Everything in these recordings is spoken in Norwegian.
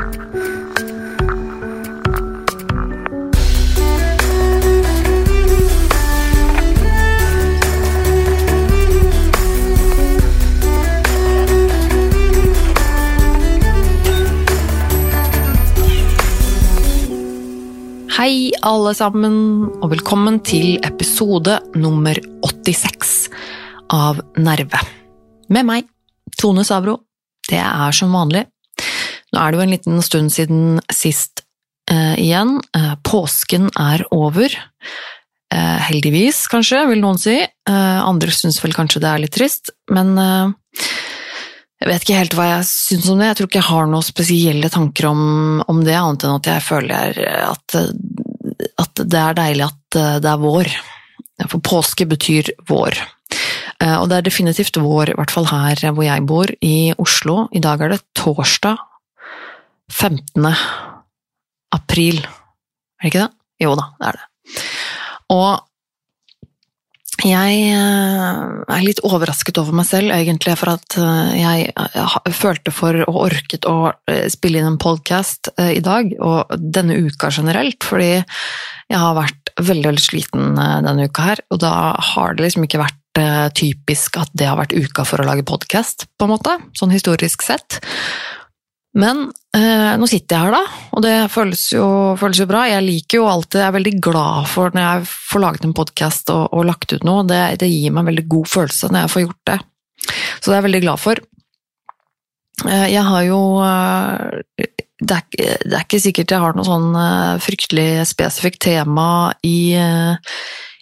Hei, alle sammen, og velkommen til episode nummer 86 av Nerve. Med meg, Tone Savro. Det er som vanlig. Nå er det jo en liten stund siden sist eh, igjen. Eh, påsken er over. Eh, heldigvis, kanskje, vil noen si. Eh, andre syns vel kanskje det er litt trist, men eh, jeg vet ikke helt hva jeg syns om det. Jeg tror ikke jeg har noen spesielle tanker om, om det, annet enn at jeg føler at, at det er deilig at det er vår. For påske betyr vår. Eh, Og det er definitivt vår, i hvert fall her hvor jeg bor, i Oslo. I dag er det torsdag 15. april. Er det ikke det? Jo da, det er det. Og jeg eh, er litt overrasket over meg selv, egentlig, for at eh, jeg følte for og orket å eh, spille inn en podkast i dag, og denne uka generelt, fordi jeg har vært veldig, veldig sliten eh, denne uka her, og da har det liksom ikke vært eh, typisk at det har vært uka for å lage podkast, på en måte, sånn historisk sett. Men eh, nå sitter jeg her, da, og det føles jo, føles jo bra. Jeg liker jo alltid, jeg er veldig glad for når jeg får laget en podkast og, og lagt ut noe. Det, det gir meg en veldig god følelse når jeg får gjort det. Så det er jeg veldig glad for. Eh, jeg har jo eh, det er, det er ikke sikkert jeg har noe sånn eh, fryktelig spesifikt tema i, eh,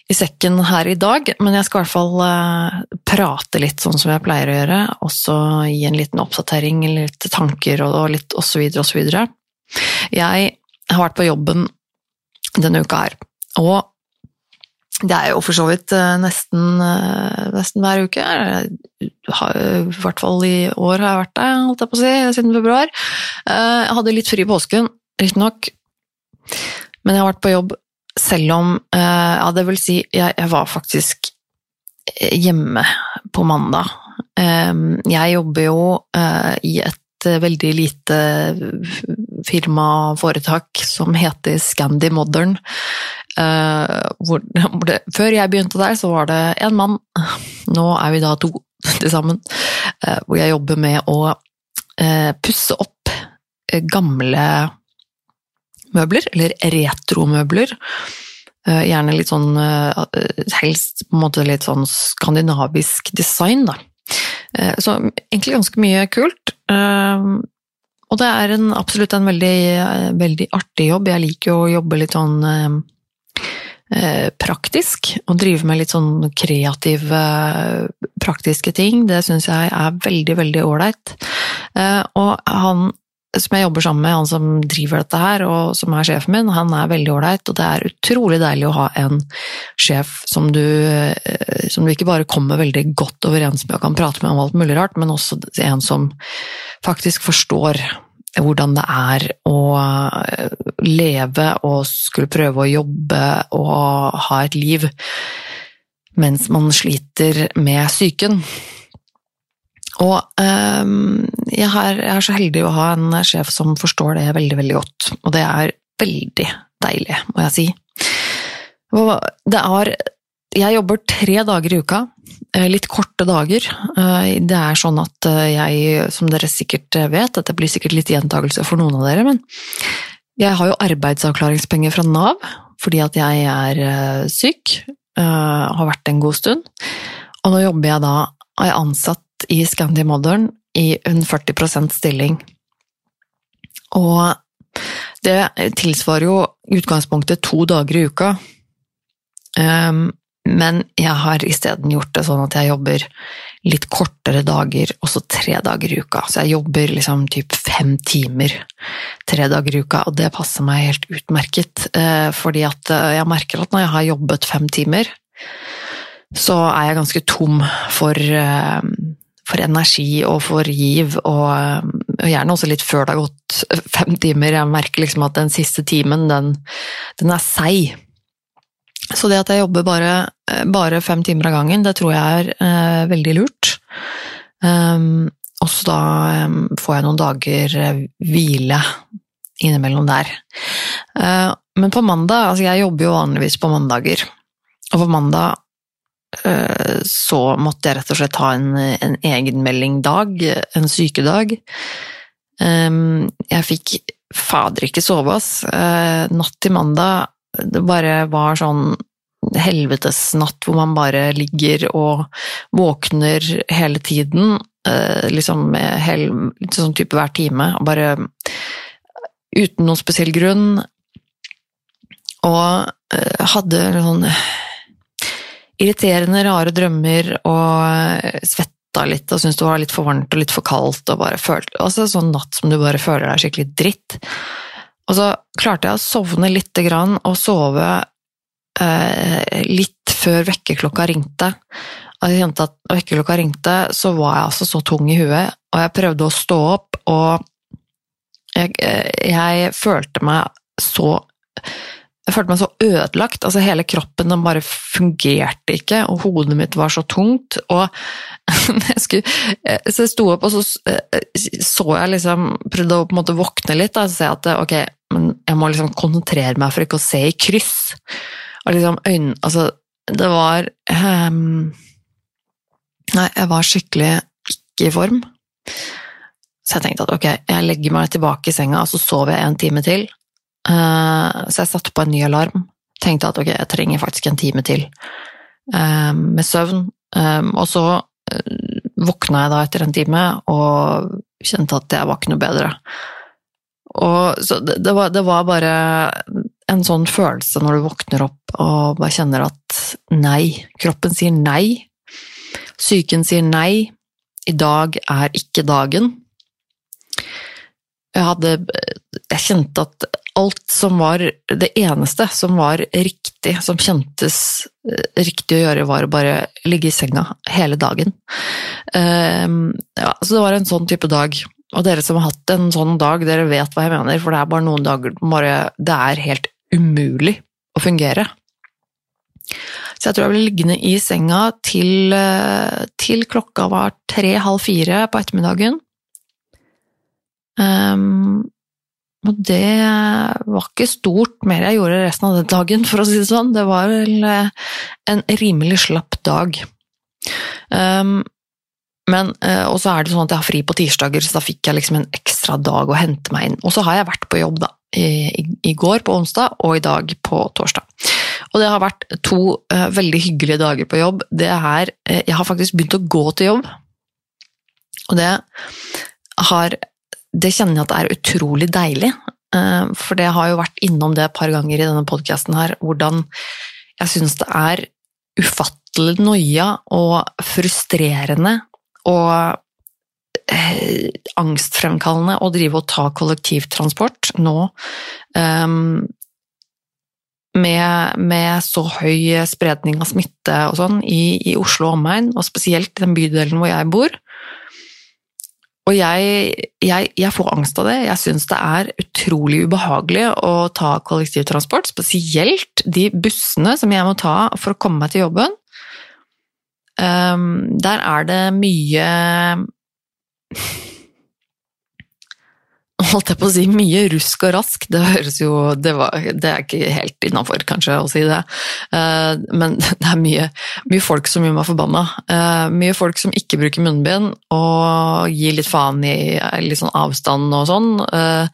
i sekken her i dag, men jeg skal i hvert fall eh, prate litt sånn som jeg pleier å gjøre, og så gi en liten oppdatering, litt tanker og, og litt osv. videre. Jeg har vært på jobben denne uka her, og det er jo for så vidt eh, nesten, eh, nesten hver uke. Har- I hvert fall i år har jeg vært der, holdt jeg på å si, siden februar. Jeg hadde litt fri i påsken, riktignok, men jeg har vært på jobb selv om eh, Ja, det vil si, jeg, jeg var faktisk eh, hjemme på mandag. Eh, Jeg jobber jo eh, i et veldig lite firmaforetak som heter Scandi Modern. Hvor, det, før jeg begynte der, så var det én mann. Nå er vi da to til sammen. Hvor jeg jobber med å pusse opp gamle møbler, eller retromøbler. Eh, Gjerne litt sånn, eh, helst på en måte litt sånn skandinavisk design, da. Eh, Så egentlig ganske mye kult. Og det er en, absolutt en veldig, veldig artig jobb. Jeg liker jo å jobbe litt sånn praktisk, og drive med litt sånn kreative, praktiske ting. Det syns jeg er veldig, veldig ålreit. Og han som jeg jobber sammen med, han som driver dette her, og som er sjefen min, han er veldig ålreit, og det er utrolig deilig å ha en sjef som du, eh, som du ikke bare kommer veldig godt overens med og kan prate med om alt mulig rart, men også en som faktisk forstår hvordan det er å eh, leve og skulle prøve å jobbe og ha et liv mens man sliter med psyken. Og um, jeg, er, jeg er så heldig å ha en sjef som forstår det veldig, veldig godt. Og det er veldig deilig, må jeg si. Og det er Jeg jobber tre dager i uka. eh, Litt korte dager. Eh, Det er sånn at eh, jeg, som dere sikkert vet, dette blir sikkert litt gjentagelse for noen av dere, men jeg har jo arbeidsavklaringspenger fra Nav fordi at jeg er syk. Har vært en god stund. Og nå jobber jeg da, er jeg ansatt i Scandi Modern i en 40% stilling. Og det tilsvarer jo utgangspunktet to dager i uka. Um, men jeg har isteden gjort det sånn at jeg jobber litt kortere dager, og så tre dager i uka. Så jeg jobber liksom typ fem timer tre dager i uka, og det passer meg helt utmerket. eh, Fordi at eh, jeg merker at når jeg har jobbet fem timer, så er jeg ganske tom for, eh, for energi og for giv, og, eh, og gjerne også litt før det har gått fem timer. Jeg merker liksom at den siste timen, den, den er seig. Så det at jeg jobber bare, eh, bare fem timer av gangen, det tror jeg er eh, veldig lurt. Um, og så da um, får jeg noen dager uh, hvile innimellom der. Uh, men på mandag, altså jeg jobber jo vanligvis på mandager, og på mandag så måtte jeg rett og slett ha en, en egenmelding-dag, en sykedag. Jeg fikk fader ikke sove, ass. natt til mandag, det bare var sånn helvetesnatt hvor man bare ligger og våkner hele tiden, eh, liksom hel, sånn type hver time, bare uten noen spesiell grunn. Og eh, hadde sånn irriterende, rare drømmer og svetta litt og syntes det var litt for varmt og litt for kaldt og bare følte Altså sånn natt som du bare føler deg skikkelig dritt. Og så klarte jeg å sovne lite grann og sove eh, litt før vekkerklokka ringte. Og jeg kjente at vekkerklokka ringte, så var jeg altså så tung i huet, og jeg prøvde å stå opp, og jeg, eh, jeg følte meg så jeg følte meg så ødelagt. altså Hele kroppen den bare fungerte ikke, og hodet mitt var så tungt. og jeg skulle, eh, Så jeg sto opp, og så eh, så jeg liksom Prøvde å på en måte våkne litt. Da, og se at ok, men jeg må liksom konsentrere meg for ikke å se i kryss. Og liksom øynene Altså, det var um, Nei, jeg var skikkelig ikke i form. Så jeg tenkte at ok, jeg legger meg tilbake i senga, og så sover jeg en time til. Uh, så jeg satte på en ny alarm. Tenkte at ok, jeg trenger faktisk en time til uh, med søvn. Um, og så våkna jeg da etter en time og kjente at jeg var ikke noe bedre. Og så det, var, det var bare en sånn følelse når du våkner opp og bare kjenner at nei, kroppen sier nei. Psyken sier nei. I dag er ikke dagen. Jeg hadde Jeg kjente at alt som var Det eneste som var riktig, som kjentes eh, riktig å gjøre, var å bare ligge i senga hele dagen. Ehm, ja, så det var en sånn type dag. Og dere som har hatt en sånn dag, dere vet hva jeg mener, for det er bare noen dager bare, Det er helt umulig å fungere. Så jeg tror jeg ble liggende i senga til, eh, til klokka var tre-halv fire på ettermiddagen. Um, og det var ikke stort mer jeg gjorde resten av den dagen, for å si det sånn. Det var vel eh, en rimelig slapp dag. Um, men, uh, og så er det sånn at jeg har fri på tirsdager, så da fikk jeg liksom en ekstra dag å hente meg inn. Og så har jeg vært på jobb, da i, i, går på onsdag og i dag på torsdag. Og det har vært to uh, veldig hyggelige dager på jobb. Det er uh, Jeg har faktisk begynt å gå til jobb. Og det har Det kjenner jeg at er utrolig deilig. Uh, for det har jo vært innom det et par ganger i denne podkasten her, hvordan jeg syns det er ufattelig noia og frustrerende og eh, angstfremkallende å drive og ta kollektivtransport nå um, med, med, så høy spredning av smitte og sånn i, i Oslo og omegn, og spesielt i den bydelen hvor jeg bor. Og jeg, jeg, jeg får angst av det. Jeg syns det er utrolig ubehagelig å ta kollektivtransport, spesielt de bussene som jeg må ta for å komme meg til jobben. Um, der er det mye holdt jeg på å si, mye rusk og rask. Det høres jo Det, var, det er ikke helt innafor, kanskje, å si det. Uh, men det er mye, mye, folk som gjør meg forbanna. Uh, mye folk som ikke bruker munnbind, og gir litt faen i litt sånn avstand og sånn. Uh,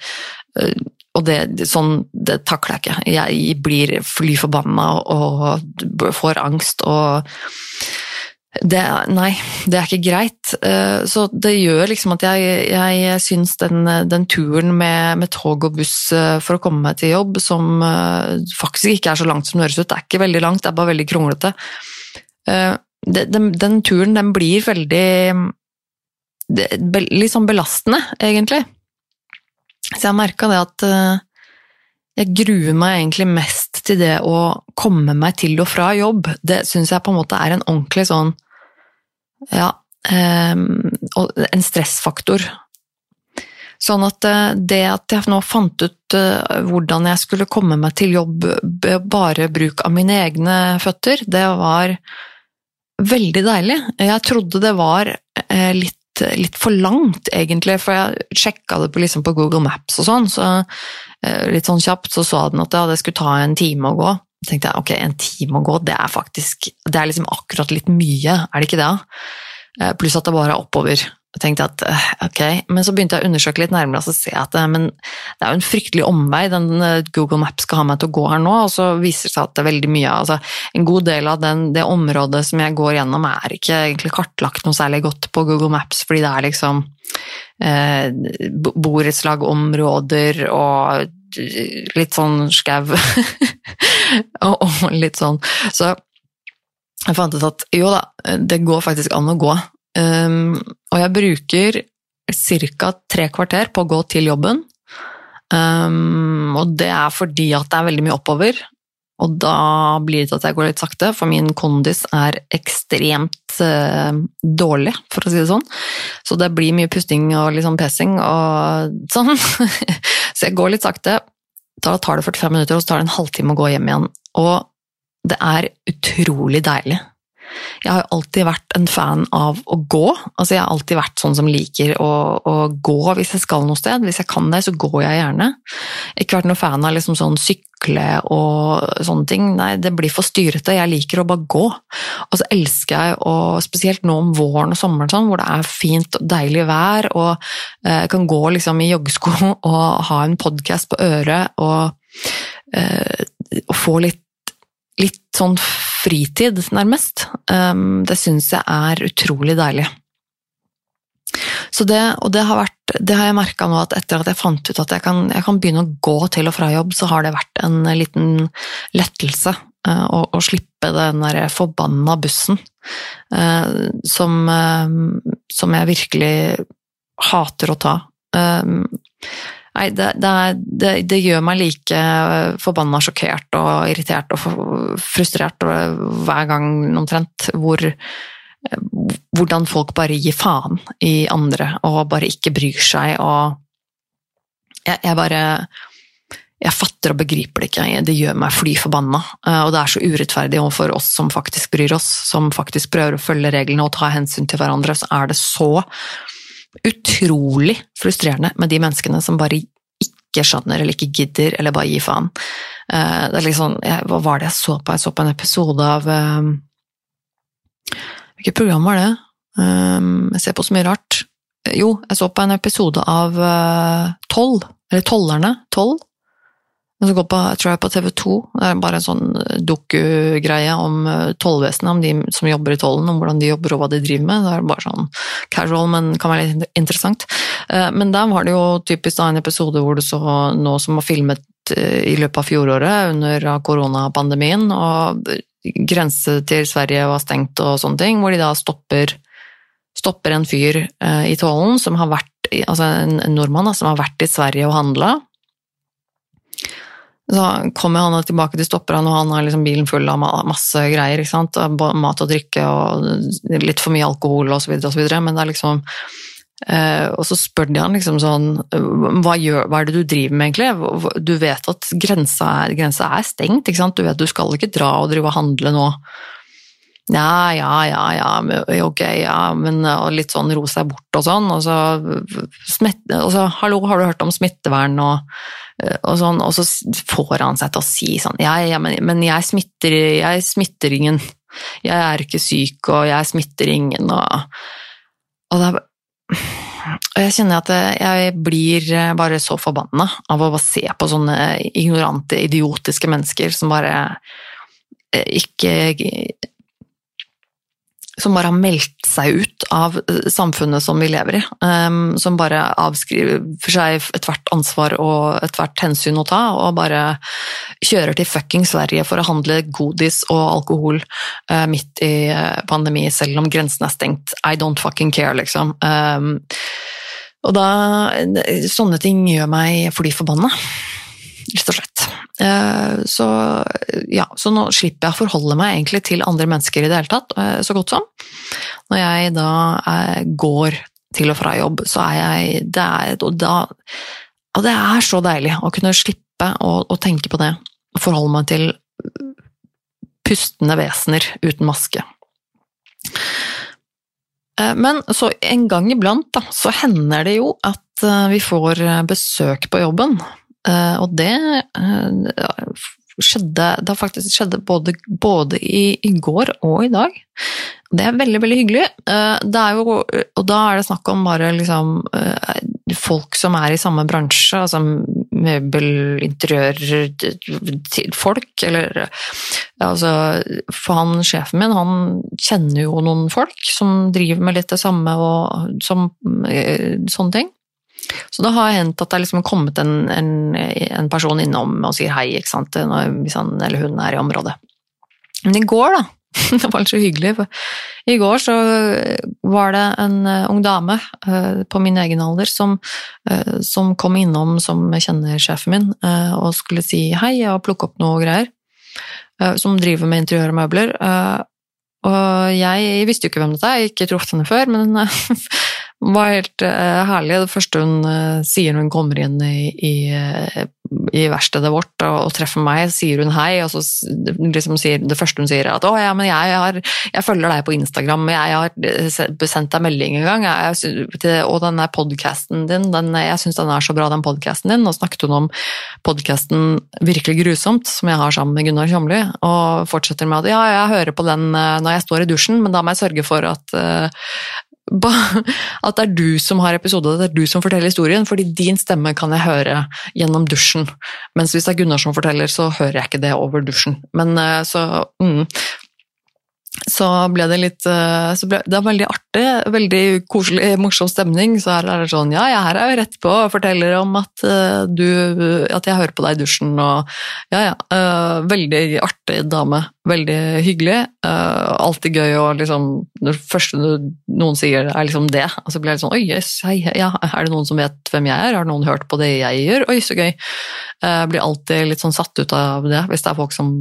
og det, sånn, det takler jeg ikke. Jeg blir fly forbanna og får angst og det, nei, det er ikke greit. Eh, så det gjør liksom at jeg, jeg syns den, den, turen med, med, tog og buss eh, for å komme meg til jobb, som eh, faktisk ikke er så langt som det høres ut, det er ikke veldig langt, det er bare veldig kronglete den, den turen, den blir veldig Litt sånn belastende, egentlig. Så jeg merka det at jeg gruer meg egentlig mest til det å komme meg til og fra jobb. Det syns jeg på en måte er en ordentlig sånn ja, ehm, og en stressfaktor. Sånn at eh, det at jeg nå fant ut eh, hvordan jeg skulle komme meg til jobb bare bruk av mine egne føtter, det var veldig deilig. Jeg trodde det var eh, litt litt, for langt, egentlig. For jeg sjekka det på, liksom på, Google Maps og sånn, så litt sånn kjapt så sa den at det skulle ta en time å gå. Tenkte jeg ok, en time å gå, det er faktisk Det er liksom akkurat litt mye, er det ikke det? Eh, pluss at det bare er oppover. Jeg tenkte at eh, ok, Men så begynte jeg å undersøke litt nærmere og så ser jeg at eh, men det er jo en fryktelig omvei den Google Maps skal ha meg til å gå her nå, og så viser det seg at det er veldig mye altså En god del av den, det området som jeg går gjennom, er ikke egentlig kartlagt noe særlig godt på Google Maps, fordi det er liksom eh, borettslagområder og litt sånn skau og litt sånn. Så jeg fant ut at jo da, det går faktisk an å gå. Um, og jeg bruker ca. tre kvarter på å gå til jobben. Um, og det er fordi at det er veldig mye oppover. Og da blir det til at jeg går litt sakte, for min kondis er ekstremt uh, dårlig, for å si det sånn. Så det blir mye pusting og litt sånn pesing og sånn. så jeg går litt sakte. Da tar det 45 minutter, og så tar det en halvtime å gå hjem igjen. Og det er utrolig deilig. Jeg har alltid vært en fan av å gå. Altså, jeg har alltid vært sånn som liker å, å, gå hvis jeg skal noe sted. Hvis jeg kan det, så går jeg gjerne. Ikke vært noen fan av liksom sånn sykle og sånne ting. Nei, det blir for styrete. Jeg liker å bare gå. Og så elsker jeg, å spesielt nå om våren og sommeren, sånn, hvor det er fint og deilig vær, og eh, jeg kan gå liksom i joggesko og ha en podkast på øret og, eh, og få litt litt sånn fritid, nærmest. Um, det syns jeg er utrolig deilig. Så det, og det har, vært, det har jeg merka nå at etter at jeg fant ut at jeg kan, jeg kan, begynne å gå til og fra jobb, så har det vært en liten lettelse uh, å, slippe den der forbanna bussen uh, som, uh, som, jeg virkelig hater å ta. Nei, det, det, det, gjør meg like forbanna sjokkert og irritert og frustrert hver gang omtrent hvor hvordan folk bare gir faen i andre og bare ikke bryr seg og Jeg, jeg bare jeg fatter og begriper det ikke. Det gjør meg fly forbanna. Og det er så urettferdig overfor oss som faktisk bryr oss, som faktisk prøver å følge reglene og ta hensyn til hverandre. Så er det så utrolig frustrerende med de menneskene som bare ikke skjønner eller ikke gidder, eller bare gir faen. Eh, det er liksom, hva var det jeg så på? Jeg så på en episode av eh, Hvilket program var det? Eh, jeg ser på så mye rart. Jo, jeg så på en episode av Toll, eller Tollerne. Toll? Den så går på, jeg tror jeg på TV 2. Det er bare en sånn dokugreie om eh, tollvesenet, om de som jobber i tollen, om hvordan de jobber og hva de driver med. Det er bare sånn casual, men kan være litt interessant. Eh, men der var det jo typisk da en episode hvor du så noe som var filmet i løpet av fjoråret under koronapandemien, og grense til Sverige var stengt og sånne ting, hvor de da stopper, stopper en fyr i tollen som har vært altså en nordmann som har vært i Sverige og handla, så kommer han tilbake til han, og han har liksom bilen full av masse greier. Mat og drikke og litt for mye alkohol osv. Men det er liksom eh, Og så spør de han liksom sånn hva, gjør, hva, er det du driver med, egentlig? Du vet at grensa er, grensa er stengt, ikke sant? Du vet du skal ikke dra og drive og handle nå. Ja, ja, ja, ja, ok, ja, men og litt sånn ro seg bort og sånn. Og så, smitt, og så hallo, har du hørt om smittevern og og, sånn, og så får han seg til å si sånn Ja, ja men, men jeg, smitter, jeg, smitter, ingen. Jeg er ikke syk, og jeg smitter ingen, og, og er og jeg kjenner at jeg blir bare så forbanna av å se på sånne ignorante, idiotiske mennesker som bare eh, ikke som bare har meldt seg ut av eh, samfunnet som vi lever i. Um, som bare avskriver for seg ethvert ansvar og ethvert hensyn å ta, og bare kjører til fucking Sverige for å handle godis og alkohol uh, midt i uh, pandemi, selv om grensen er stengt. I don't fucking care, liksom. Um, og da Sånne ting gjør meg fly forbanna, rett og slett. Eh, så, ja, så nå slipper jeg å forholde meg egentlig til andre mennesker i det hele tatt, eh, så godt som. Når jeg da eh, går til og fra jobb, så er jeg det og, da, og det er så deilig å kunne slippe å, å tenke på det. Og forholde meg til pustende vesener uten maske. Men så en gang iblant da, så hender det jo at vi får besøk på jobben. Og det skjedde, det har faktisk skjedd både, både i, i, går og i dag. Det er veldig, veldig hyggelig. Eh, jo, og da er det snakk om bare liksom eh, folk som er i samme bransje, altså møbel, interiør, folk, eller altså For han sjefen min, han kjenner jo noen folk som driver med litt det samme og som, eh, sånne ting. Så det har hendt at det liksom kommet en, en, en, person innom og sier hei, ikke sant? hvis han eller hun er i området. Men i går, da, det var litt så hyggelig, for i går så var det en uh, ung dame uh, på min egen alder som, som, kom innom som kjenner sjefen min, og skulle si hei og plukke opp noe greier. som driver med interiør og møbler. og jeg visste jo ikke hvem dette er, jeg har ikke truffet henne før, men var helt uh, herlig. Det første hun uh, sier når hun kommer inn i, i, uh, i verkstedet vårt og, og, treffer meg, sier hun hei, og så liksom sier det første hun sier at 'å ja, men jeg, har, jeg følger deg på Instagram, jeg har sendt deg melding en gang', jeg, og den der podkasten din, den, jeg syns den er så bra, den podkasten din', og snakket hun om podkasten 'Virkelig grusomt', som jeg har sammen med Gunnar Kjomli, og fortsetter med at 'ja, jeg hører på den når jeg står i dusjen, men da må jeg sørge for at at det er du som har episode, det er du som forteller historien, fordi din stemme kan jeg høre gjennom dusjen. Mens hvis det er Gunnar som forteller, så hører jeg ikke det over dusjen. Men eh, så mm så ble det litt eh, ble, Det var veldig artig, veldig koselig, morsom stemning. Så her er det sånn Ja, jeg her er jo rett på og forteller om at eh, du At jeg hører på deg i dusjen og Ja, ja. Uh, veldig artig dame. Veldig hyggelig. Alltid gøy å liksom det første noen sier, er liksom det. Og så blir jeg litt sånn Oi, yes, hei, ja, er det noen som vet hvem jeg er? Har noen hørt på det jeg gjør? Oi, så gøy. Uh, blir alltid litt sånn satt ut av det, hvis det er folk som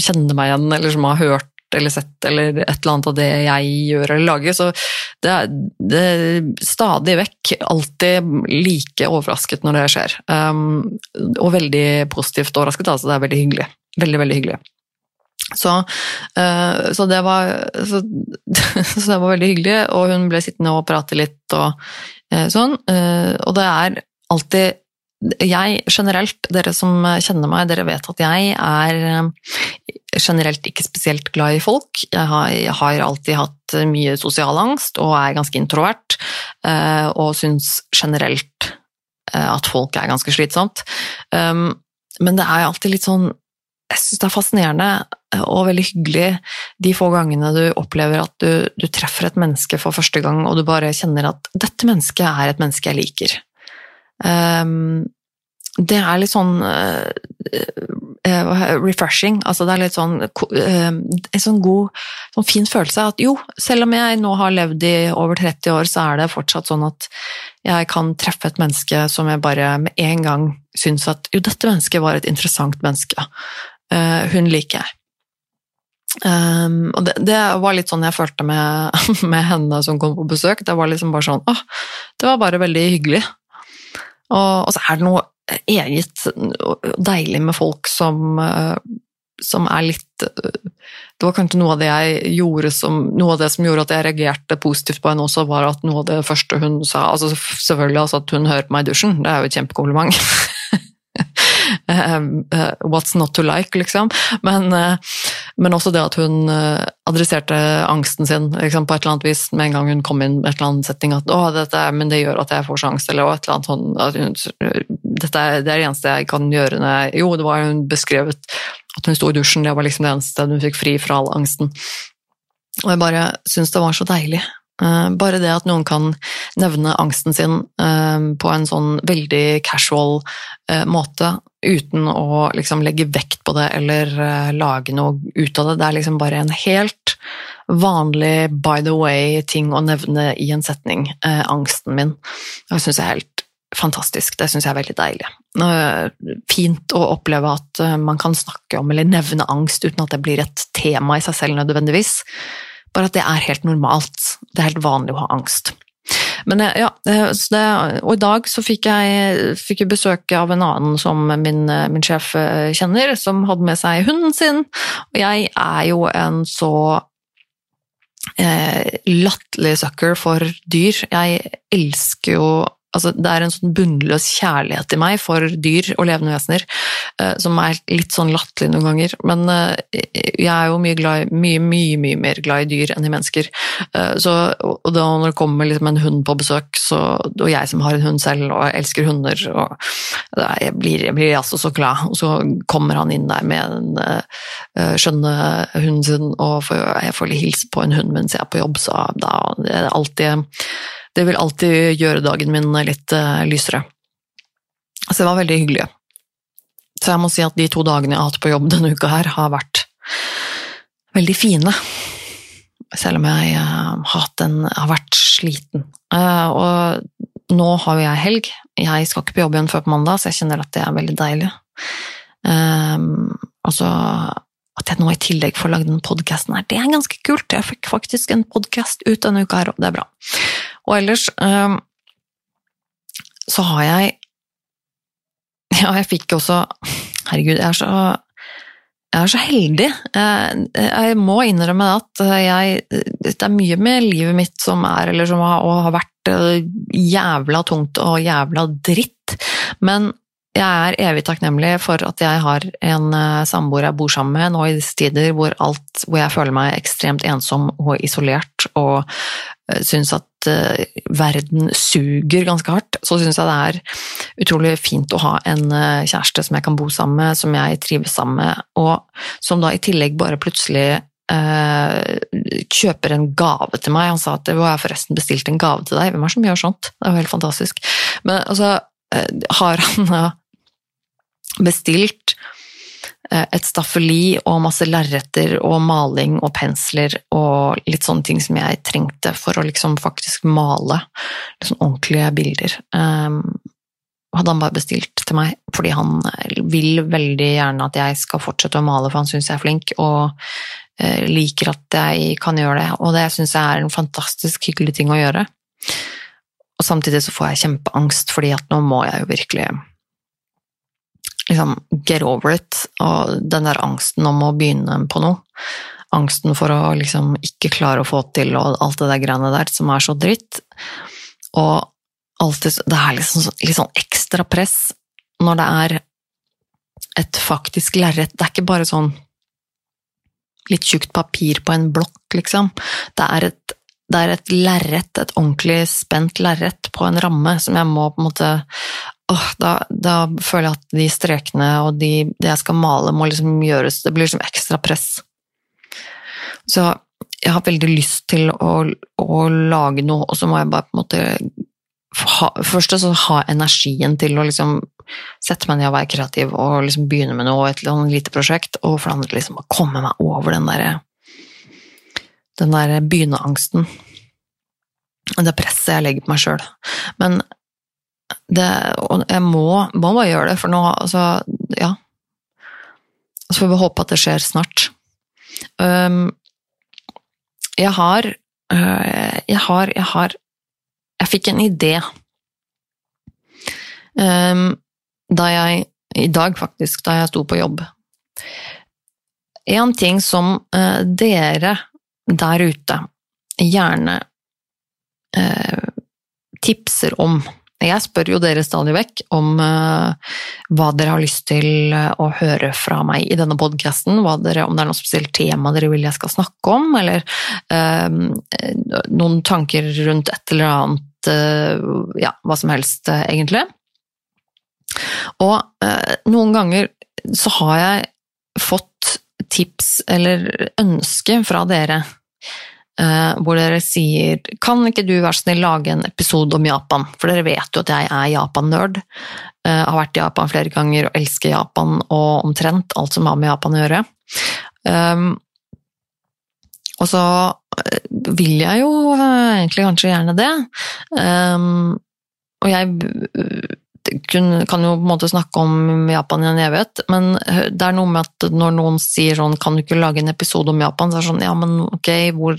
kjenner meg igjen, eller som har hørt eller sett eller et eller annet av det jeg gjør eller lager. Så det er, det er stadig vekk alltid like overrasket når det skjer. Um, og veldig positivt overrasket, altså det er veldig hyggelig. Veldig, veldig hyggelig. Så, uh, så, det var, så, så, det var veldig hyggelig, og hun ble sittende og prate litt og uh, sånn. Uh, og det er alltid jeg generelt, dere som kjenner meg, dere vet at jeg er eh, generelt ikke spesielt glad i folk. Jeg har, jeg har alltid hatt mye sosial angst og er ganske introvert, eh, og syns generelt eh, at folk er ganske slitsomt. Um, men det er alltid litt sånn Jeg syns det er fascinerende og veldig hyggelig de få gangene du opplever at du, du treffer et menneske for første gang, og du bare kjenner at 'dette mennesket er et menneske jeg liker'. Um, det er litt sånn uh, uh, refreshing. Altså det er litt sånn uh, en sånn god, sånn fin følelse at jo, selv om jeg nå har levd i over 30 år, så er det fortsatt sånn at jeg kan treffe et menneske som jeg bare med en gang syns at jo, dette mennesket var et interessant menneske. hun liker jeg. Um, og det, det, var litt sånn jeg følte med, med, henne som kom på besøk. Det var liksom bare sånn åh, det var bare veldig hyggelig. Og, og, så er det noe eget deilig med folk som, eh, som er litt Det var kanskje noe av det jeg gjorde som Noe av det som gjorde at jeg reagerte positivt på henne også, var at noe av det første hun sa altså Selvfølgelig altså at hun hører på meg i dusjen, det er jo et kjempekompliment. Uh, what's not to like, liksom. Men, men, også det at hun uh, adresserte angsten sin liksom, på et eller annet vis med en gang hun kom inn med et eller annet setting at 'å, dette, men det gjør at jeg får så angst', eller et eller annet sånn hun, dette er, det er det eneste jeg kan gjøre når jeg Jo, det var hun beskrevet at hun sto i dusjen, det var liksom det eneste hun fikk fri fra all angsten. Og jeg bare syns det var så deilig Eh, bare det at noen kan nevne angsten sin eh, på en sånn veldig casual eh, måte, uten å liksom legge vekt på det eller lage noe ut av det. Det er liksom bare en helt vanlig by the way-ting å nevne i en setning. Angsten min. Det syns jeg er helt fantastisk. Det syns jeg er veldig deilig. Fint å oppleve at man kan snakke om eller nevne angst uten at det blir et tema i seg selv nødvendigvis. Bare at det er helt normalt. Det er helt vanlig å ha angst. Men eh, ja, eh, det, og i dag så fikk jeg, fikk jeg besøk av en annen som min, eh, min, sjef kjenner, som hadde med seg hunden sin. Og jeg er jo en så eh, latterlig sucker for dyr. Jeg elsker jo Altså, det er en sånn bunnløs kjærlighet i meg for dyr og levende vesener, eh, som er litt sånn latterlig noen ganger. Men eh, jeg er jo mye, glad, mye, mye, mye mer glad i dyr enn i mennesker. Eh, så, og da når det kommer liksom en hund på besøk, så, og jeg som har en hund selv og elsker hunder og jeg blir, jeg blir altså så glad, og så kommer han inn der med den skjønne hunden sin, og jeg får hilse på en hund mens jeg er på jobb, så da det er alltid det vil alltid gjøre dagen min litt uh, lysere. Så det var veldig hyggelig. Så jeg må si at de to dagene jeg har hatt på jobb denne uka her, har vært veldig fine. Selv om jeg uh, har, en, har, vært sliten. Uh, og nå har jo jeg helg. Jeg skal ikke på jobb igjen før på mandag, så jeg kjenner at det er veldig deilig. Og så at jeg nå i tillegg får lagd den podkasten her, det er ganske kult. Jeg fikk faktisk en podkast ut denne uka her, og det er bra. Og ellers um, så har jeg Ja, jeg fikk også Herregud, jeg er så jeg er så heldig. Jeg må innrømme at jeg, det er mye med livet mitt som er, eller som har, har vært eh, jævla tungt og jævla dritt. Men jeg er evig takknemlig for at jeg har en samboer jeg bor sammen med nå i disse tider hvor, alt, hvor jeg føler meg ekstremt ensom og isolert og syns at verden suger ganske hardt. Så syns jeg det er utrolig fint å ha en uh, kjæreste som jeg kan bo sammen med, som jeg trives sammen med, og som da i tillegg bare plutselig kjøper en gave til meg. Han sa at det var jeg forresten bestilt en gave til deg. Hvem er det som gjør sånt? Det er jo helt fantastisk. Men altså har han bestilt eh, et staffeli og masse lerreter og maling og pensler og litt sånne ting som jeg trengte for å liksom faktisk male liksom ordentlige bilder. Um, hadde han bare bestilt til meg fordi han vil veldig gjerne at jeg skal fortsette å male, for han syns jeg er flink og uh, liker at jeg kan gjøre det. Og det syns jeg er en fantastisk hyggelig ting å gjøre. Og samtidig så får jeg kjempeangst, fordi at nå må jeg jo virkelig liksom get over it, og den der angsten om å begynne på noe. Angsten for å liksom ikke klare å få til og alt det der greiene der som er så dritt. Og alltid, det er liksom litt sånn ekstra press når det er et faktisk lerret. Det er ikke bare sånn litt tjukt papir på en blokk, liksom. Det er et, det er et lerret, et ordentlig spent lerret på en ramme som jeg må på en måte åh, da, da, føler jeg at de strekene og de, det jeg skal male, må liksom gjøres Det blir liksom ekstra press. Så jeg har veldig lyst til å, å lage noe, og så må jeg bare på en måte ha, Først så ha energien til å liksom sette meg ned og være kreativ og liksom begynne med noe, et eller annet lite prosjekt, og for det andre liksom å komme meg over den derre den der begynneangsten. Det presset jeg legger på meg sjøl. Men det, og jeg må, må, bare gjøre det, for nå Altså, ja. Så får vi håpe at det skjer snart. Um, jeg har uh, Jeg har Jeg har Jeg fikk en idé um, da jeg I dag, faktisk, da jeg sto på jobb. En ting som uh, dere der ute gjerne uh, tipser om jeg spør jo dere stadig vekk om uh, hva dere har lyst til uh, å høre fra meg i denne podkasten. Om det er noe spesielt tema dere vil jeg skal snakke om, eller uh, noen tanker rundt et eller annet Ja, hva som helst, egentlig. Og noen ganger så har jeg fått tips eller ønske fra dere hvor dere sier Kan ikke du være snill lage en episode om Japan? For dere vet jo at jeg er Japan-nerd. Uh, har vært i Japan flere ganger og elsker Japan og omtrent alt som har med Japan å gjøre. Um, og så vil jeg jo egentlig kanskje gjerne det. Um, og jeg kan jo på en måte snakke om Japan i en evighet, men det er noe med at når noen sier sånn 'kan du ikke lage en episode om Japan', så er det sånn ja, men ok, hvor,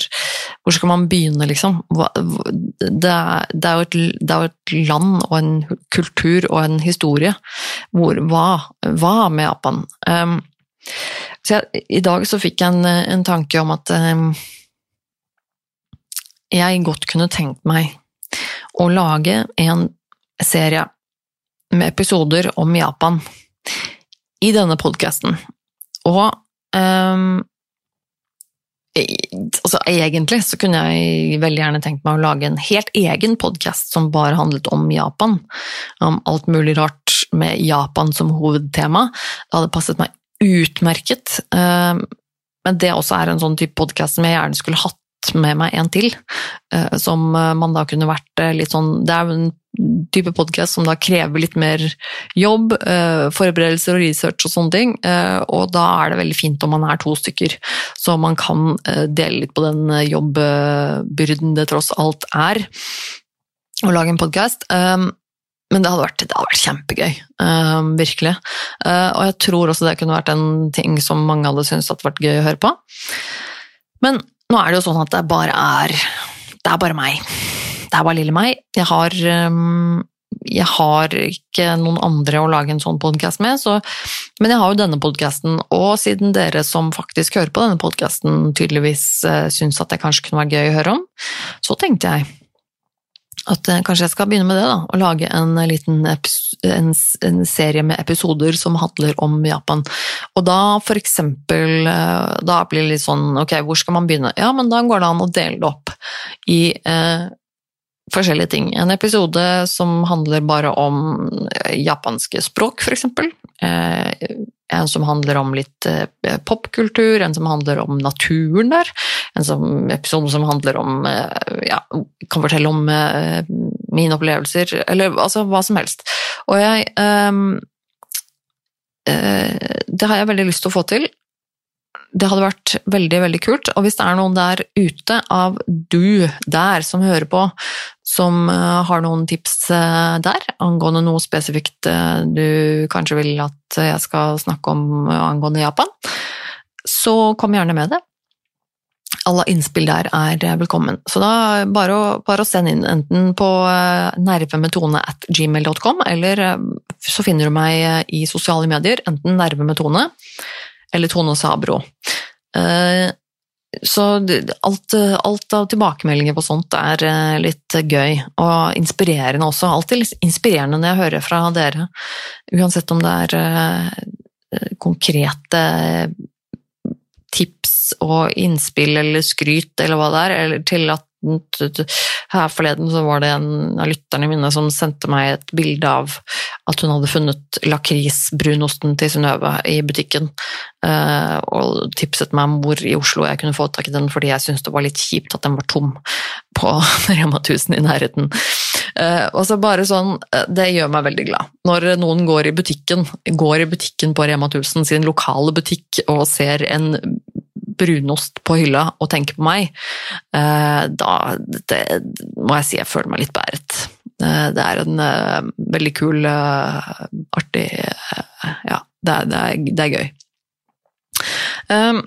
hvor skal man begynne, liksom? Det er, det, er et, det er, jo et, land og en kultur og en historie. Hvor, hva, hva med Japan? Um, jeg, I dag så fikk jeg en, en tanke om at um, jeg godt kunne tenkt meg å lage en serie med episoder om Japan i denne podkasten. Og um, altså, egentlig så kunne jeg veldig gjerne tenkt meg å lage en helt egen podkast som bare handlet om Japan. Om alt mulig rart med Japan som hovedtema. Det hadde passet meg utmerket. Um, men det også er en sånn type podkast som jeg gjerne skulle hatt med meg en til. Uh, som man da kunne vært litt sånn Det er jo en type podkast som da krever litt mer jobb, eh, forberedelser og research og sånne ting. Eh, og da er det veldig fint om man er to stykker, så man kan eh, dele litt på den jobbbyrden det tross alt er å lage en podkast. Men det hadde vært, det hadde vært kjempegøy, virkelig. og jeg tror også det kunne vært en ting som mange hadde syntes hadde vært gøy å høre på. Men nå er det jo sånn at det bare er Det er bare meg det er bare lille meg. Jeg har, ehm, jeg har ikke noen andre å lage en sånn podkast med, så, men jeg har jo denne podkasten, og siden dere som faktisk hører på denne podkasten tydeligvis uh, syns at det kanskje kunne være gøy å høre om, så tenkte jeg at uh, kanskje jeg skal begynne med det, da, å lage en liten en, en, serie med episoder som handler om Japan. Og da for eksempel, uh, da blir det litt sånn ok, hvor skal man begynne? Ja, men da går det an å dele det opp i forskjellige ting. En episode som handler bare om eh, japanske språk, for eksempel. Eh, en som handler om litt eh, popkultur, en som handler om naturen der. En som, episode som handler om ja, kan fortelle om mine opplevelser, eller altså hva som helst. Og jeg Det har jeg veldig lyst til å få til det hadde vært veldig, veldig kult. Og hvis det er noen der ute av du der som hører på, som eh, har noen tips eh, der angående noe spesifikt eh, du kanskje vil at jeg skal snakke om angående Japan, så kom gjerne med det. Alle innspill der er velkommen. Så da bare å, bare å sende inn enten på nervemetone eller så finner du meg i sosiale medier, enten nervemetone eller Tone Sabro. Eh, så alt, alt, av tilbakemeldinger på sånt er eh, litt gøy, og inspirerende også. Alltid inspirerende når jeg hører fra dere, uansett om det er eh, konkrete tips og innspill eller skryt eller hva det er, eller til at her forleden så var det en av lytterne mine som sendte meg et bilde av at hun hadde funnet lakrisbrunosten til Synnøve i butikken, eh, og tipset meg om hvor i Oslo jeg kunne få tak i den, fordi jeg syntes det var litt kjipt at den var tom på Rema 1000 i nærheten. Eh, og så bare sånn, eh, Det gjør meg veldig glad. Når noen går i butikken, går i butikken på Rema 1000, sin lokale butikk, og ser en brunost på hylla og tenker på meg, eh, da det, må jeg si jeg føler meg litt bæret. Eh, det er en uh, veldig kul, artig Ja, det er, det, er, det er, gøy. Um,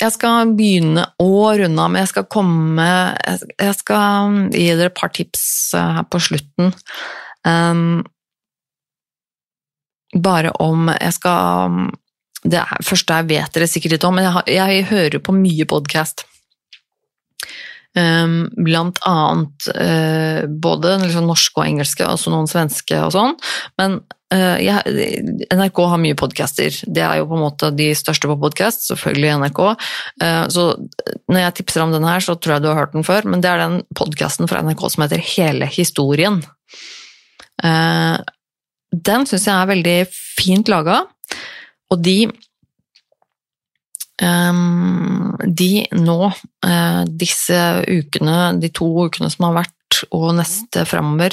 jeg skal begynne å runde av, men jeg skal komme Jeg skal gi dere et par tips her på slutten. Um, bare om Jeg skal det første jeg vet dere sikkert litt om, men jeg, har, jeg hører på mye podkast. Um, ehm, blant annet uh, både liksom norske og engelske, altså noen svenske og sånn. Men uh, jeg, NRK har mye podcaster. Det er jo på en måte de største på podkast, selvfølgelig NRK. Uh, så når jeg tipser om denne her, så tror jeg du har hørt den før, men det er den podkasten fra NRK som heter Hele historien. den syns jeg er veldig fint laga. Og de um, De nå, uh, disse ukene, de to ukene som har vært, og neste framover,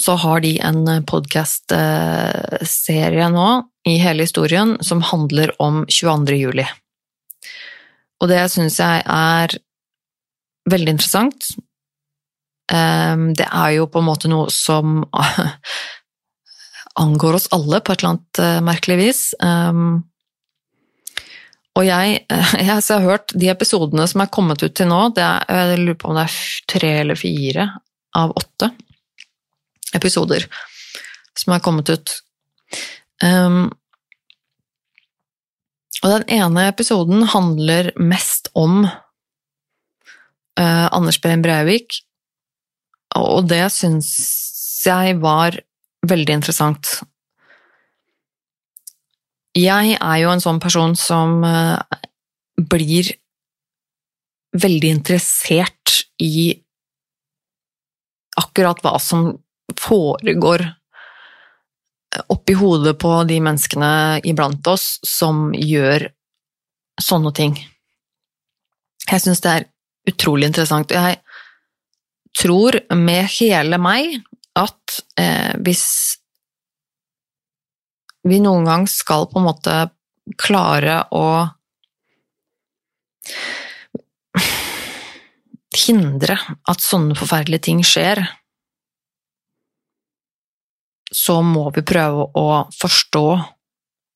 så har de en podkast-serie nå i hele historien som handler om 22. juli. Og det syns jeg er veldig interessant. Um, det er jo på en måte noe som angår oss alle på et eller annet uh, merkelig vis. Um, og jeg, jeg, har hørt de episodene som er kommet ut til nå, er, jeg lurer på om det er tre eller fire av åtte episoder som er kommet ut. Um, og den ene episoden handler mest om uh, Anders Behn Breivik, og det syns jeg var veldig interessant. Jeg er jo en sånn person som uh, blir veldig interessert i akkurat hva som foregår oppi hodet på de menneskene iblant oss som gjør sånne ting. Jeg syns det er utrolig interessant. Jeg tror med hele meg at eh, hvis vi noen gang skal på en måte klare å hindre at sånne forferdelige ting skjer, så må vi prøve å forstå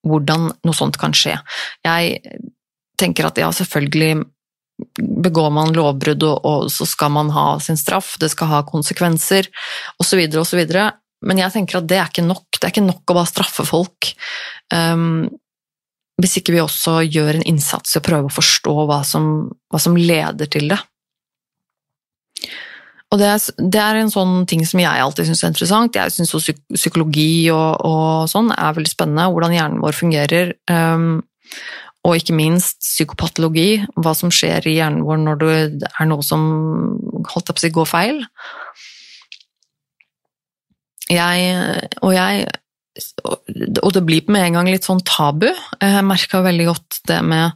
hvordan noe sånt kan skje. Jeg tenker at ja, selvfølgelig begår man lovbrudd, og, og, så skal man ha sin straff, det skal ha konsekvenser, osv., osv. Men jeg tenker at det er ikke nok. Det er ikke nok å bare straffe folk. Um, hvis ikke vi også gjør en innsats i å prøve å forstå hva som, hva som leder til det. Og det er, det er, en sånn ting som jeg alltid syns er interessant. Jeg syns psykologi og, og, sånn er veldig spennende, hvordan hjernen vår fungerer. Um, og ikke minst psykopatologi, hva som skjer i hjernen vår når det er noe som holdt opp å si går feil. Jeg, og jeg Og det blir med en gang litt sånn tabu. Jeg merka veldig godt det med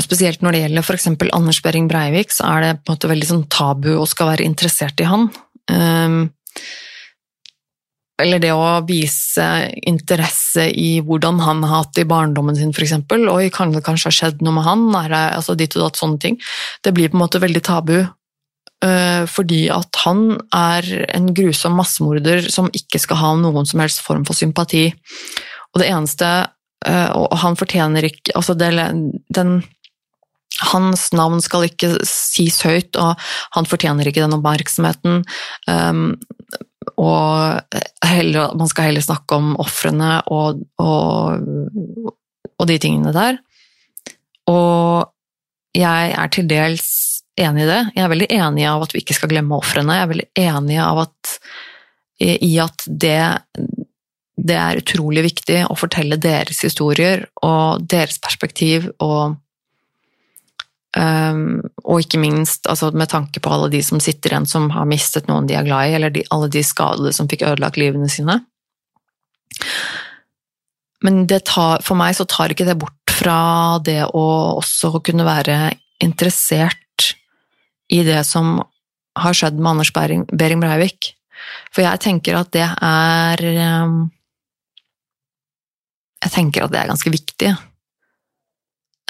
Spesielt når det gjelder f.eks. Anders Behring Breivik, så er det på en måte veldig sånn tabu å skal være interessert i han. Um, eller det å vise interesse i hvordan han har hatt det i barndommen sin, f.eks. Oi, kan det kanskje ha skjedd noe med han? Det, altså ditt og datt, sånne ting. Det blir på en måte veldig tabu. Uh, fordi at han er en grusom massemorder som ikke skal ha noen som helst form for sympati. Og det eneste uh, Og han fortjener ikke Altså, det, den hans navn skal ikke sies høyt, og han fortjener ikke den oppmerksomheten. Um, og heller, man skal heller snakke om ofrene og, og, og, de tingene der. Og jeg er til dels enig i det. Jeg er veldig enig av at vi ikke skal glemme ofrene. Jeg er veldig enig at, i at det, det er utrolig viktig å fortelle deres historier og deres perspektiv og Um, og ikke minst altså med tanke på alle de som sitter igjen som har mistet noen de er glad i, eller de, alle de skadede som fikk ødelagt livene sine. Men tar, for meg så tar ikke det bort fra det å også kunne være interessert i det som har skjedd med Anders Behring Breivik. For jeg tenker at det er um, Jeg tenker at det er ganske viktig.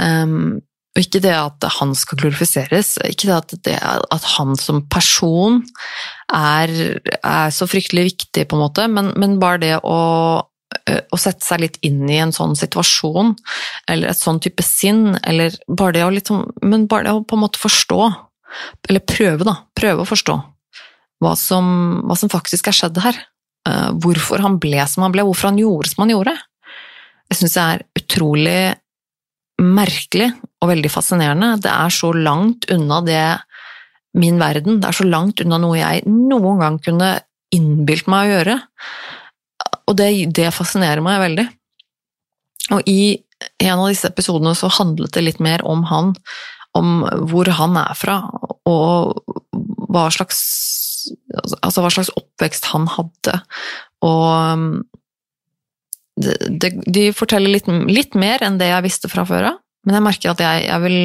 Um, og ikke det at han skal glorifiseres, ikke det at, det, at han som person er, er, så fryktelig viktig, på en måte, men, men bare det å, å, sette seg litt inn i en sånn situasjon, eller et sånn type sinn, eller bare det å liksom Men bare det å på en måte forstå, eller prøve, da, prøve å forstå hva som, hva som faktisk er skjedd her. Hvorfor han ble som han ble, hvorfor han gjorde som han gjorde. Jeg syns det er utrolig merkelig og veldig fascinerende. Det er så langt unna det min verden, det er så langt unna noe jeg noen gang kunne innbilt meg å gjøre. Og det, det fascinerer meg veldig. Og i en av disse episodene så handlet det litt mer om han, om hvor han er fra, og hva slags, altså hva slags oppvekst han hadde. Og de, de forteller litt, litt, mer enn det jeg visste fra før av, men jeg merker at jeg, jeg, vil,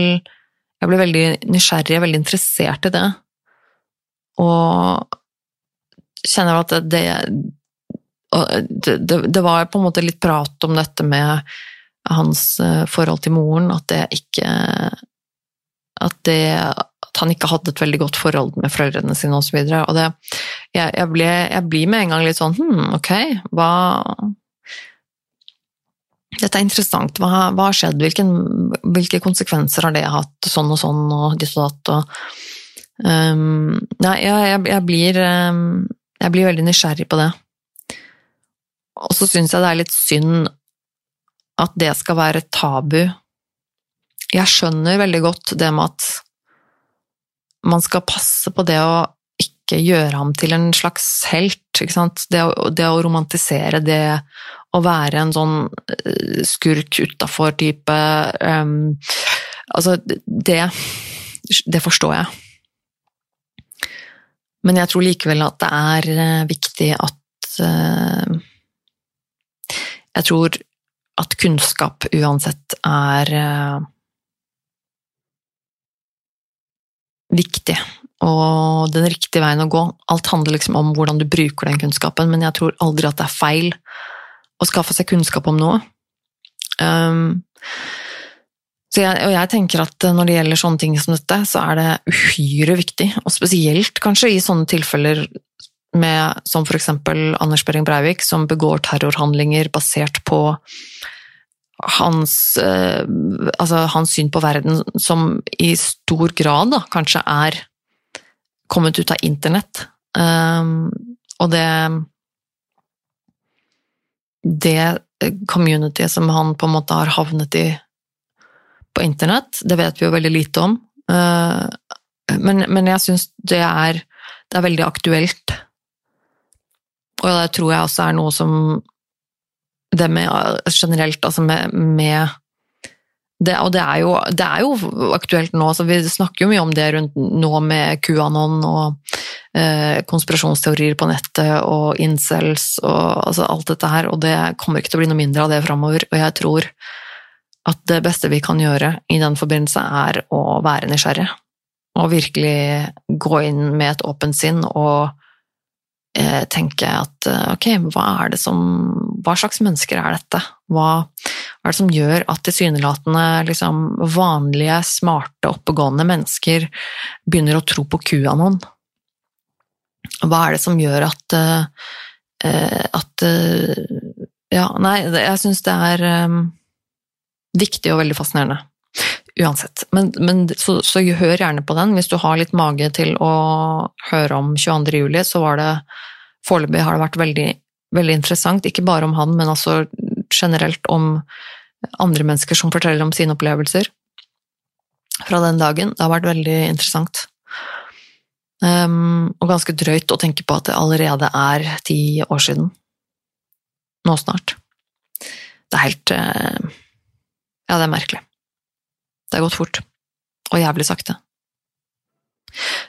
jeg blir veldig nysgjerrig, er veldig interessert i det. Og kjenner at det, det, det, det var på en måte litt prat om dette med hans eh, forhold til moren, at det ikke at, det, at han ikke hadde et veldig godt forhold med foreldrene sine osv. Og, så og det, jeg, jeg, ble, jeg, blir med en gang litt sånn hm, ok, hva, dette er interessant. Hva, har skjedd? Hvilken, hvilke konsekvenser har det hatt? Sånn og sånn og ditt og datt og um, Nei, jeg, jeg, blir, um, jeg blir veldig nysgjerrig på det. Og så syns jeg det er litt synd at det skal være tabu. Jeg skjønner veldig godt det med at man skal passe på det å ikke gjøre ham til en slags helt. Ikke sant? Det, det å romantisere det å være en sånn eh, skurk utafor-type um, Altså, det, det forstår jeg. Men jeg tror likevel at det er eh, viktig at uh, Jeg tror at kunnskap uansett er uh, viktig og den riktige veien å gå. Alt handler liksom om hvordan du bruker den kunnskapen, men jeg tror aldri at det er feil å skaffe seg kunnskap om noe. Um, jeg, og jeg tenker at når det gjelder sånne ting som dette, så er det uhyre viktig, og spesielt kanskje i sånne tilfeller med, som for eksempel Anders Behring Breivik, som begår terrorhandlinger basert på hans, eh, altså hans syn på verden, som i stor grad da, kanskje er kommet ut av internett. Um, og det Det communityet som han på en måte har havnet i på internett, det vet vi jo veldig lite om. Uh, men, men, jeg syns det det er veldig aktuelt. Og det tror jeg også er noe som Det med generelt, altså med, med det, og det er, jo, det er, jo, aktuelt nå. så vi snakker jo mye om det rundt nå med QAnon og eh, konspirasjonsteorier på nettet og incels og altså alt dette her, og det kommer ikke til å bli noe mindre av det framover. Og jeg tror at det beste vi kan gjøre i den forbindelse, er å være nysgjerrig. Og virkelig gå inn med et åpent sinn og eh, tenke at eh, ok, hva er det som Hva slags mennesker er dette? Hva, hva er det som gjør at tilsynelatende liksom, vanlige, smarte, oppegående mennesker begynner å tro på QAnon? Hva er det som gjør at, uh, at uh, Ja, nei, jeg syns det er viktig og veldig fascinerende. Uansett. Men, men så, så, hør gjerne på den. Hvis du har litt mage til å høre om 22. juli, så var det Foreløpig har det vært veldig, veldig interessant. Ikke bare om han, men altså generelt om andre mennesker som forteller om sine opplevelser fra den dagen. Det har vært veldig interessant. Um, og ganske drøyt å tenke på at det allerede er ti år siden. Nå snart. Det er helt uh, Ja, det er merkelig. Det har gått fort. Og jævlig sakte.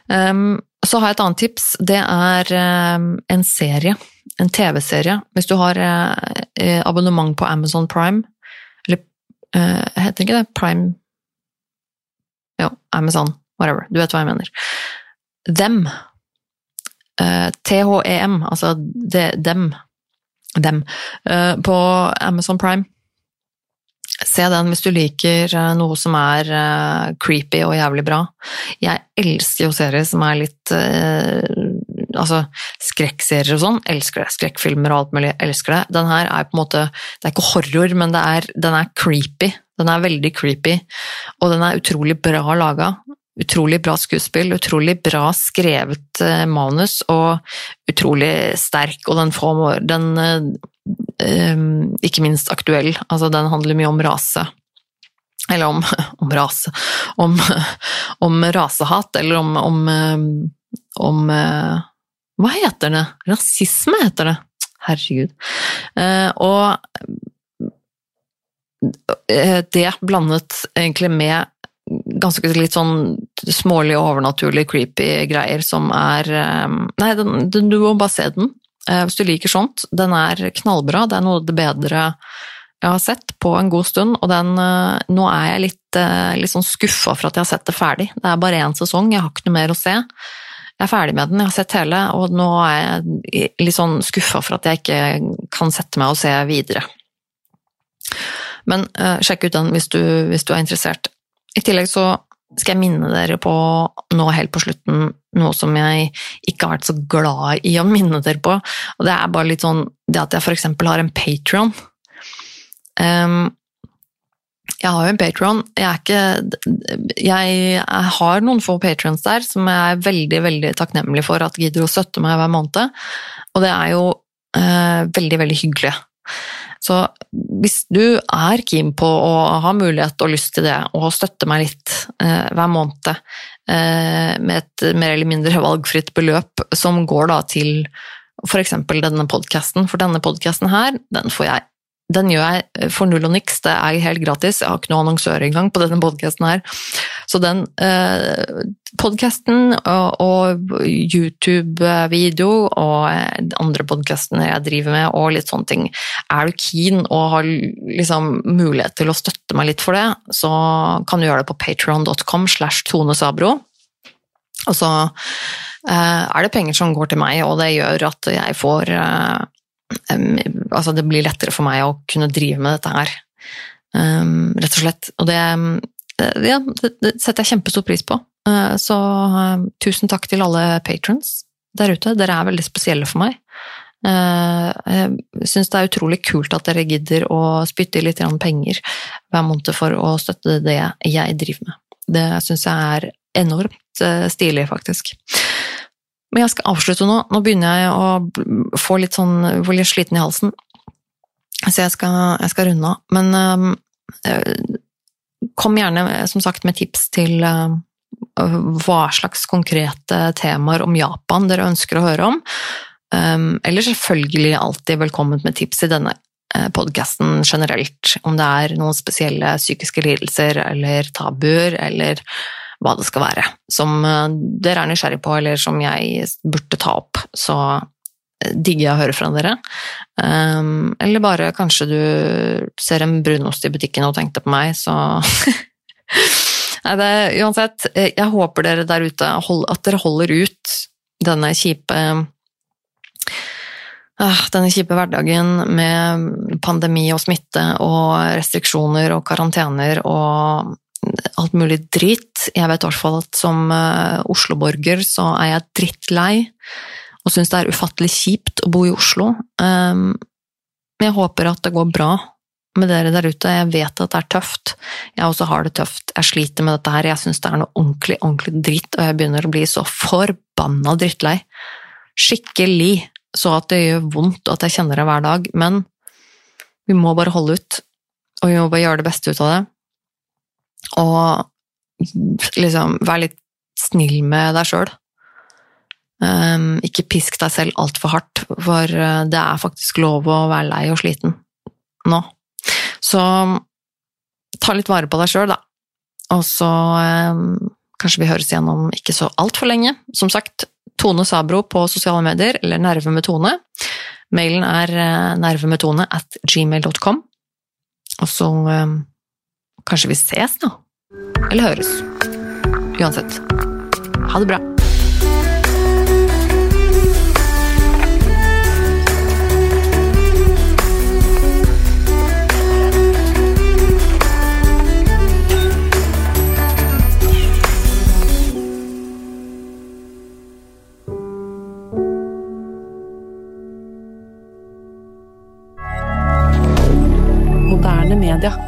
Um, så har jeg et annet tips. Det er um, en serie. En TV-serie. Hvis du har uh, abonnement på Amazon Prime, uh, Heter ikke det Prime Jo, Amazon, whatever. Du vet hva jeg mener. Them. Uh, THEM, altså de, dem. Dem. Uh, på Amazon Prime. Se den hvis du liker noe som er creepy og jævlig bra. Jeg elsker jo serier som er litt altså skrekkserier og sånn, elsker det. Skrekkfilmer og alt mulig, elsker det. Den her er på en måte Det er ikke horror, men er, den er creepy. Den er veldig creepy, og den er utrolig bra laga. Utrolig bra skuespill, utrolig bra skrevet uh, manus, og utrolig sterk, og den får den uh, um, Ikke minst aktuell. Altså, den handler mye om rase. Eller om, om rase om, om, rasehat, eller om, om, om hva heter det? Rasisme heter det. Herregud. Eh, og eh, det blandet egentlig med ganske litt sånn smålig og overnaturlig creepy greier som er eh, Nei, den, den, du må bare se den hvis du liker sånt. Den er knallbra. Det er noe av det bedre jeg har sett på en god stund, og den Nå er jeg litt, litt sånn skuffa for at jeg har sett det ferdig. Det er bare én sesong, jeg har ikke noe mer å se jeg er ferdig med den, jeg har sett hele, og nå er jeg litt sånn skuffa for at jeg ikke kan sette meg og se videre. Men uh, sjekk ut den hvis du, hvis du, er interessert. I tillegg så skal jeg minne dere på nå helt på slutten noe som jeg ikke har vært så glad i å minne dere på. Og det er bare litt sånn det at jeg eksempel har en Patrion. Um, jeg har jo en Patron. Jeg, jeg, har noen få patrons der som jeg er veldig veldig takknemlig for at gidder å støtte meg hver måned. Og det er jo eh, veldig, veldig hyggelig. Så hvis du er keen på å ha mulighet og lyst til det, og støtte meg litt eh, hver måned, med et mer eller mindre valgfritt beløp, som går da til f.eks. denne podkasten. For denne podkasten her, den får jeg den gjør jeg for null og niks, det er helt gratis. Jeg har ikke noen annonsør engang på denne podkasten her. Så den eh, podkasten og, og YouTube-video og andre podkastene jeg driver med og litt sånne ting, er du keen og har liksom mulighet til å støtte meg litt for det, så kan du gjøre det på patreon.com slash Tone Sabro. Og så eh, er det penger som går til meg, og det gjør at jeg får eh, altså det blir lettere for meg å kunne drive med dette her, um, rett og slett. Og det, ja, det, det setter jeg kjempestor pris på. Uh, så uh, tusen takk til alle patrons der ute. Dere er veldig spesielle for meg. Uh, jeg syns det er utrolig kult at dere gidder å spytte i litt penger hver måned for å støtte det jeg driver med. Det syns jeg er enormt stilig, faktisk. Men jeg skal avslutte nå. Nå begynner jeg å få litt sånn få litt sliten i halsen. Så jeg skal, jeg skal runde av. Men øh, kom gjerne, som sagt, med tips til øh, hva slags konkrete temaer om Japan dere ønsker å høre om. Um, eller selvfølgelig alltid velkomment med tips i denne podkasten generelt. Om det er noen spesielle psykiske lidelser eller tabuer eller hva det skal være, som eh, dere er nysgjerrig på, eller som jeg burde ta opp. Så eh, digger jeg å høre fra dere. Um, eller bare kanskje du ser en brunost i butikken og tenkte på meg, så Nei, det, uansett, eh, jeg håper dere der ute at dere holder ut denne kjipe ah, denne kjipe hverdagen med pandemi og smitte og restriksjoner og karantener og alt mulig dritt. Jeg vet i hvert fall at som uh, Oslo-borger så er jeg drittlei og syns det er ufattelig kjipt å bo i Oslo. Um, jeg håper at det går bra med dere der ute. Jeg vet at det er tøft. Jeg også har det tøft. Jeg sliter med dette her. Jeg syns det er noe ordentlig, ordentlig dritt, og jeg begynner å bli så forbanna drittlei. Skikkelig. Så at det gjør vondt, og at jeg kjenner det hver dag. Men vi må bare holde ut, og vi må bare gjøre det beste ut av det. Og liksom være litt snill med deg sjøl. Um, ikke pisk deg selv altfor hardt, for uh, det er faktisk lov å være lei og sliten nå. Så ta litt vare på deg sjøl, da. Og så um, kanskje vi høres igjen om ikke så altfor lenge. Som sagt, Tone Sabro på sosiale medier, eller Nerve med Tone. Mailen er nervemedtone nervemetone at gmail.com. Og så um, Kanskje vi ses, da? Eller høres. Uansett. Ha det bra. moderne media.